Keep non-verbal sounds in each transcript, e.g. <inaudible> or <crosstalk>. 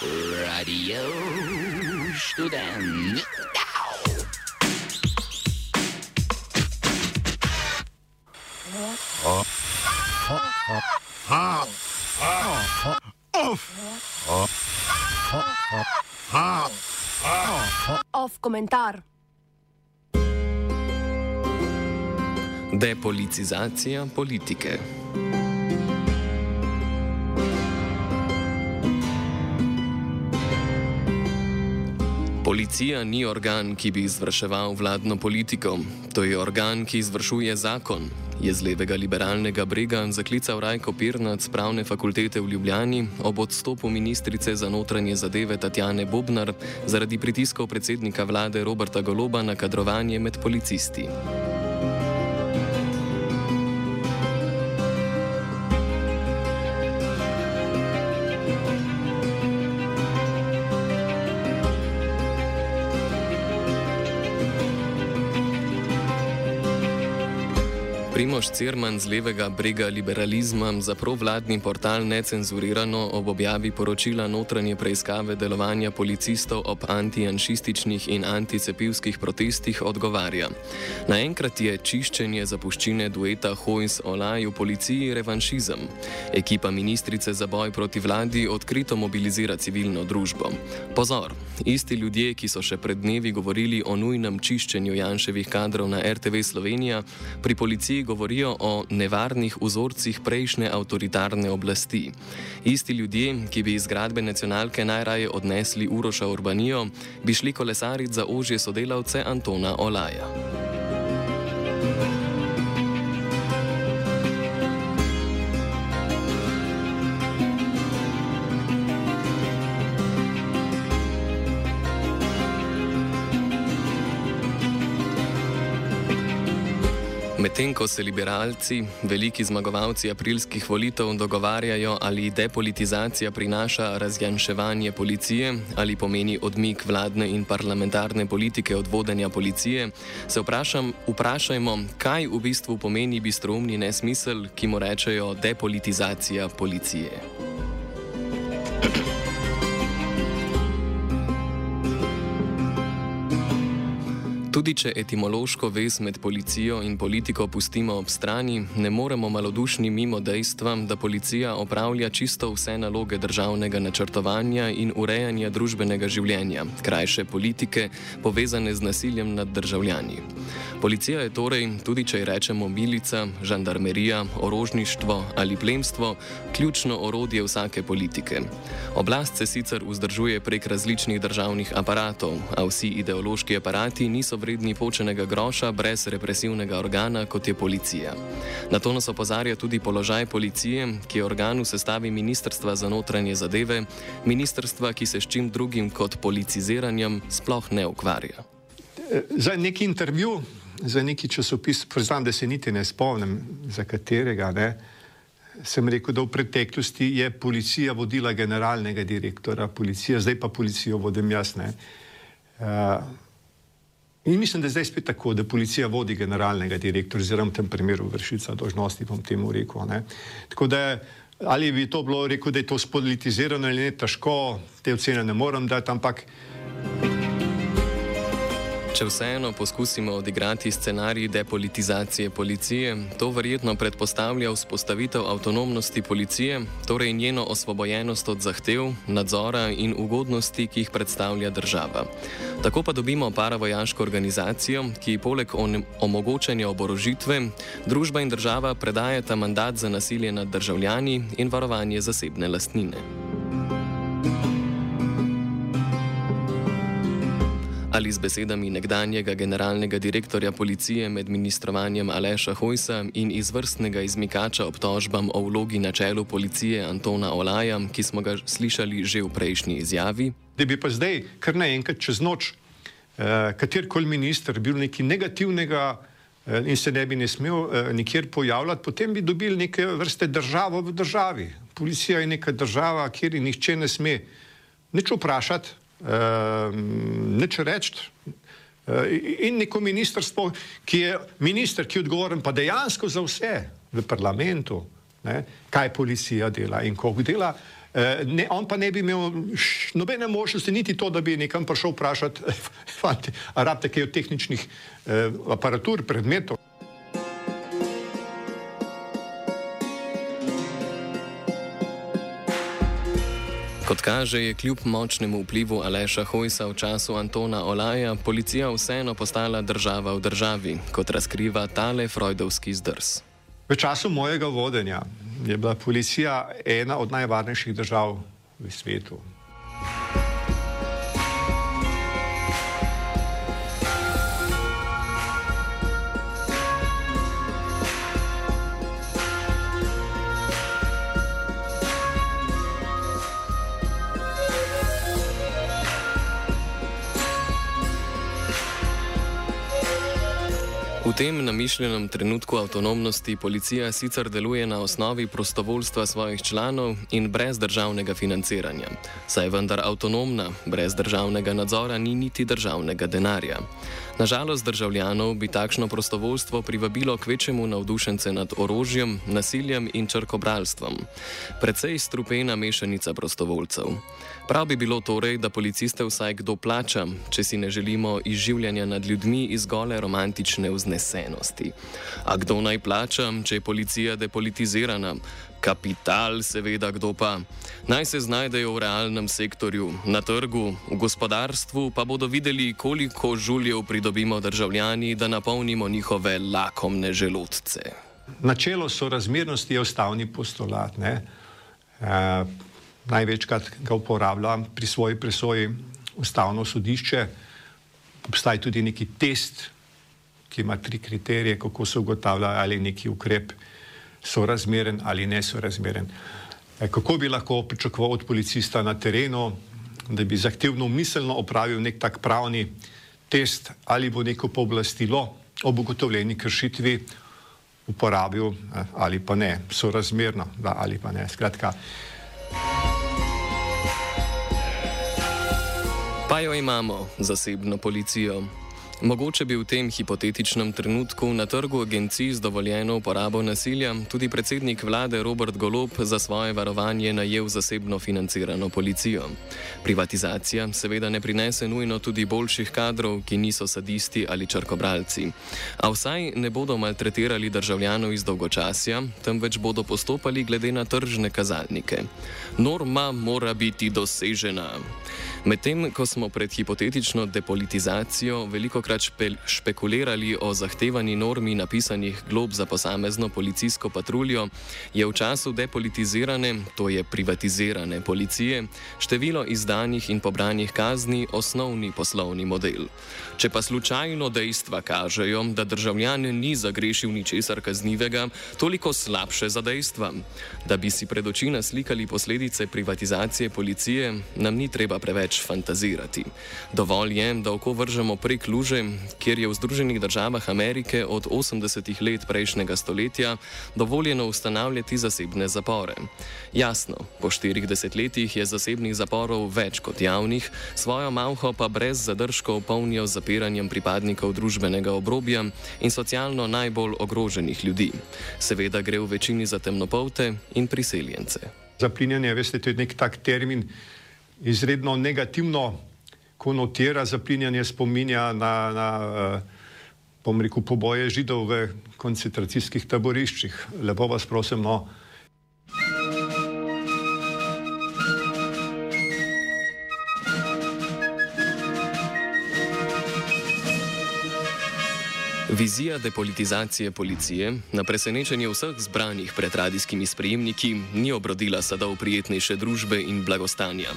Radio študent. Off komentar. Depolitizacija politike. Policija ni organ, ki bi izvrševal vladno politiko. To je organ, ki izvršuje zakon. Je z levega liberalnega brega zaklical Rajko Pirnac z pravne fakultete v Ljubljani ob odstopu ministrice za notranje zadeve Tatjane Bobnar zaradi pritiskov predsednika vlade Roberta Goloba na kadrovanje med policisti. Primoš Cirman z levega brega liberalizma za provladni portal necenzurirano ob objavi poročila notranje preiskave delovanja policistov ob antijanšističnih in anticepivskih protestih odgovarja. Naenkrat je čiščenje zapuščine dueta Hojs Olaj v policiji revanšizem. Ekipa ministrice za boj proti vladi odkrito mobilizira civilno družbo. Pozor, isti ljudje, ki so še pred dnevi govorili o nujnem čiščenju Janševih kadrov na RTV Slovenija, pri policiji govorijo o nevarnih vzorcih prejšnje avtoritarne oblasti. Isti ljudje, ki bi iz gradbe nacionalke najraje odnesli Uroša Urbanijo, bi šli kolesariti za ožje sodelavce Antona Olaja. Medtem ko se liberalci, veliki zmagovalci aprilskih volitev, dogovarjajo, ali depolitizacija prinaša razjanševanje policije ali pomeni odmik vladne in parlamentarne politike od vodenja policije, se vprašam, vprašajmo, kaj v bistvu pomeni bistroumni nesmisel, ki mu rečejo depolitizacija policije. Tudi če etimološko vez med policijo in politiko pustimo ob strani, ne moremo malodušni mimo dejstva, da policija opravlja čisto vse naloge državnega načrtovanja in urejanja družbenega življenja, krajše politike, povezane z nasiljem nad državljani. Policija je torej, tudi če rečemo milica, žandarmerija, orožništvo ali plemstvo, ključno orodje vsake politike. Oblast se sicer vzdržuje prek različnih državnih aparatov, a vsi ideološki aparati niso vredni počenega groša brez represivnega organa, kot je policija. Na to nas opozarja tudi položaj policije, ki je organ v sestavi Ministrstva za notranje zadeve, ministrstva, ki se s čim drugim kot policiziranjem sploh ne ukvarja. Za neki intervju, za neki časopis, priznam, da se niti ne spomnim, za katerega, ne, sem rekel, da v preteklosti je policija vodila generalnega direktora policije, zdaj pa policijo vodim jaz. Uh, In mislim, da je zdaj spet tako, da policija vodi generalnega direktorja, oziroma v tem primeru vršica dožnosti, bom temu rekel. Ne. Tako da, ali bi to bilo rekel, da je to spolitizirano ali ne, težko, te ocene ne morem dati, ampak. Če vseeno poskusimo odigrati scenarij depolitizacije policije, to verjetno predpostavlja vzpostavitev avtonomnosti policije, torej njeno osvobojenost od zahtev, nadzora in ugodnosti, ki jih predstavlja država. Tako pa dobimo paravojaško organizacijo, ki poleg omogočanja oborožitve, družba in država predajata mandat za nasilje nad državljani in varovanje zasebne lastnine. Ali z besedami nekdanjega generalnega direktorja policije med ministrovanjem Aleša Hojsa in izvrstnega izmikača obtožbam o vlogi na čelu policije Antona Olaja, ki smo ga slišali že v prejšnji izjavi? Da bi pa zdaj, kar naenkrat čez noč, eh, katerkoli minister bil nekaj negativnega eh, in se ne bi ne smel eh, nikjer pojavljati, potem bi dobili neke vrste državo v državi. Policija je neka država, kjer nihče ne sme nič vprašati nič reči. Uh, in neko ministrstvo, ki je minister, ki je odgovoren pa dejansko za vse v parlamentu, ne, kaj policija dela in koliko dela. Eh, ne, on pa ne bi imel nobene možnosti, niti to, da bi nekam prišel vprašati, <laughs> ali rabite kaj od tehničnih eh, aparatur, predmetov. Kot kaže, je kljub močnemu vplivu Aleša Hojsa v času Antona Olaja policija vseeno postala država v državi, kot razkriva tale freudovski zdrs. V času mojega vodenja je bila policija ena od najvarnejših držav v svetu. V tem namišljenem trenutku avtonomnosti policija sicer deluje na osnovi prostovoljstva svojih članov in brez državnega financiranja, saj vendar avtonomna, brez državnega nadzora ni niti državnega denarja. Nažalost, državljanov bi takšno prostovoljstvo privabilo k večjemu navdušence nad orožjem, nasiljem in črkobralstvom. Predvsej strupena mešanica prostovoljcev. Prav bi bilo torej, da policiste vsaj kdo plača, če si ne želimo izživljanja nad ljudmi iz gole romantične vznesenosti. A kdo naj plača, če je policija depolitizirana? Kapital, seveda, kdo pa. Naj se znajdejo v realnem sektorju, na trgu, v gospodarstvu, pa bodo videli, koliko žuljev pridobimo državljani, da napolnimo njihove lakomne želodce. Načelo sorazmernosti je ustavni postulat. E, največkrat ga uporablja pri svoji presoji ustavno sodišče. Obstaja tudi neki test, ki ima tri kriterije, kako se ugotavlja, ali je neki ukrep sorazmeren ali nesorazmeren. E, kako bi lahko pričakoval od policista na terenu, da bi zahtevno miselno opravil nek tak pravni test, ali bo neko pooblastilo ob ugotovljeni kršitvi uporabil e, ali pa ne, sorazmerno da, ali pa ne. Skratka, Pa jo imamo, zasebno policijo. Mogoče bi v tem hipotetičnem trenutku na trgu agencij z dovoljeno uporabo nasilja tudi predsednik vlade Robert Golob za svoje varovanje najel zasebno financirano policijo. Privatizacija seveda ne prinese nujno tudi boljših kadrov, ki niso sadisti ali črkobralci. A vsaj ne bodo maltretirali državljanov iz dolgočasja, temveč bodo postopali glede na tržne kazalnike. Norma mora biti dosežena. Medtem ko smo pred hipotetično depolitizacijo veliko krat špe špekulirali o zahtevani normi napisanih glob za posamezno policijsko patruljo, je v času depolitizirane, to je privatizirane policije, število izdanih in pobranih kazni osnovni poslovni model. Če pa slučajno dejstva kažejo, da državljan ni zagrešil ničesar kaznivega, toliko slabše za dejstva. Da bi si pred oči naslikali posledice privatizacije policije, nam ni treba preveč fantazirati. Dovolj je, da oko vržemo prek luže, kjer je v Združenih državah Amerike od 80-ih let prejšnjega stoletja dovoljeno ustanavljati zasebne zapore. Jasno, po štirih desetletjih je zasebnih zaporov več kot javnih, svojo malho pa brez zadržkov polnijo z zapiranjem pripadnikov družbenega obrobja in socialno najbolj ogroženih ljudi. Seveda gre v večini za temnopolte in priseljence. Zaplinjanje, veste, to je nek tak termin, izredno negativno konotira zaplinjanje spominja na, na bom rekel, poboje židov v koncentracijskih taboriščih. Lepo vas prosim, no. Vizija depolitizacije policije, na presenečenje vseh zbranih pred radijskimi sprejemniki, ni obrodila sadov prijetnejše družbe in blagostanja.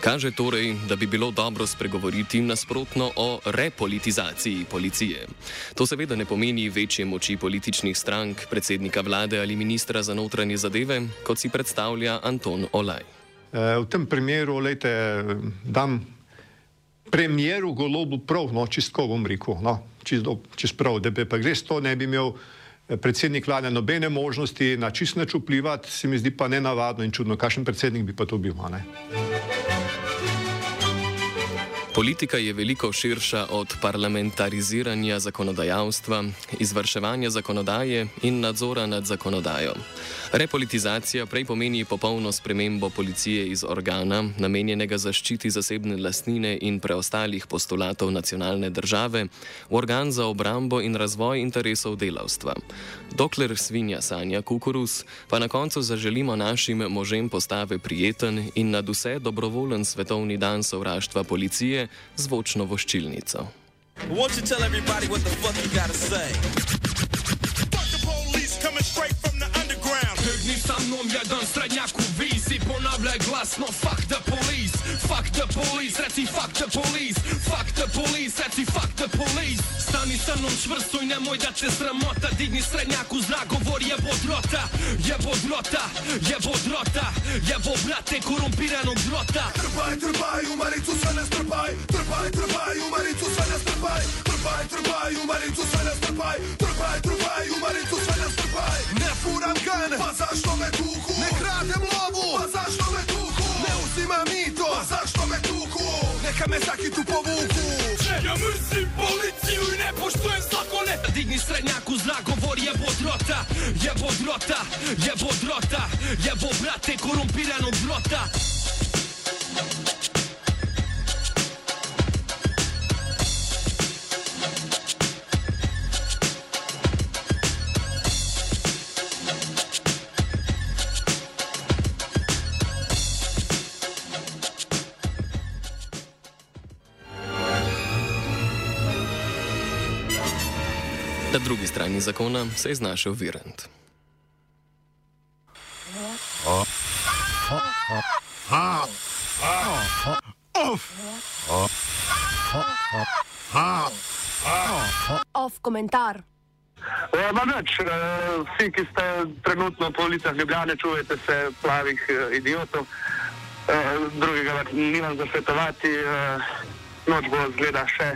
Kaže torej, da bi bilo dobro spregovoriti nasprotno o repolitizaciji policije. To seveda ne pomeni večje moči političnih strank, predsednika vlade ali ministra za notranje zadeve, kot si predstavlja Anton Olaj. E, v tem primeru, lejte, dam premjeru golobu prav, no, čistko bom rekel, no, čisto čist prav, da bi pa res to ne bi imel e, predsednik vlade nobene možnosti na čist nač vplivati, se mi zdi pa nenavadno in čudno, kakšen predsednik bi pa to bil. Ne? Politika je veliko širša od parlamentariziranja zakonodajalstva, izvrševanja zakonodaje in nadzora nad zakonodajo. Repolitizacija prej pomeni popolno spremembo policije iz organa, namenjenega zaščiti zasebne lastnine in preostalih postulatov nacionalne države, v organ za obrambo in razvoj interesov delavstva. Dokler svinja sanja kukuruz, pa na koncu zaželimo našim možem postave prijeten in nad vse dobrovoljen svetovni dan sovraštva policije zvočno voščilnico. Prgnij sa mnom jedan srednjak u visi, ponavljaj glasno fuck the police, fuck the police, reci fuck the police, fuck the police, reci fuck the police. Stani sa mnom čvrsto i nemoj da te sramota, digni srednjak u zrak, govor jebo drota, jebo drota, jebo drota, jebo brate korumpiranog drota. Trpaj, trpaj, u maricu sve nas trpaj, trpaj, trpaj, u maricu sve nas trpaj, trpaj, trpaj, u maricu sve nas trpaj, trpaj, trpaj, u maricu sve nas trpaj. Ne furam gan, pa zašto me tuku? Ne kradem pa zašto me tuku? Ne uzimam mito, pa zašto me tuku? Neka me zakitu povuku. Ja mrzim policiju i ne poštujem zakone. Digni srednjak u zrak, govori jebo drota, jebo drota, jebo drota, jebo brate korumpiranog drota. Na drugi strani zakona se je znašel Virent. Off komentar. Ma več, vsi, ki ste trenutno po ulicah Ljubljane, čujete se plavih idiotov, drugega nimam za svetovati, noč bo zgleda še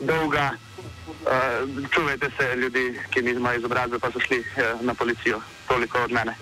dolga. Uh, čuvajte se ljudi, ki nimajo izobrazbe, pa so šli uh, na policijo. Toliko od mene.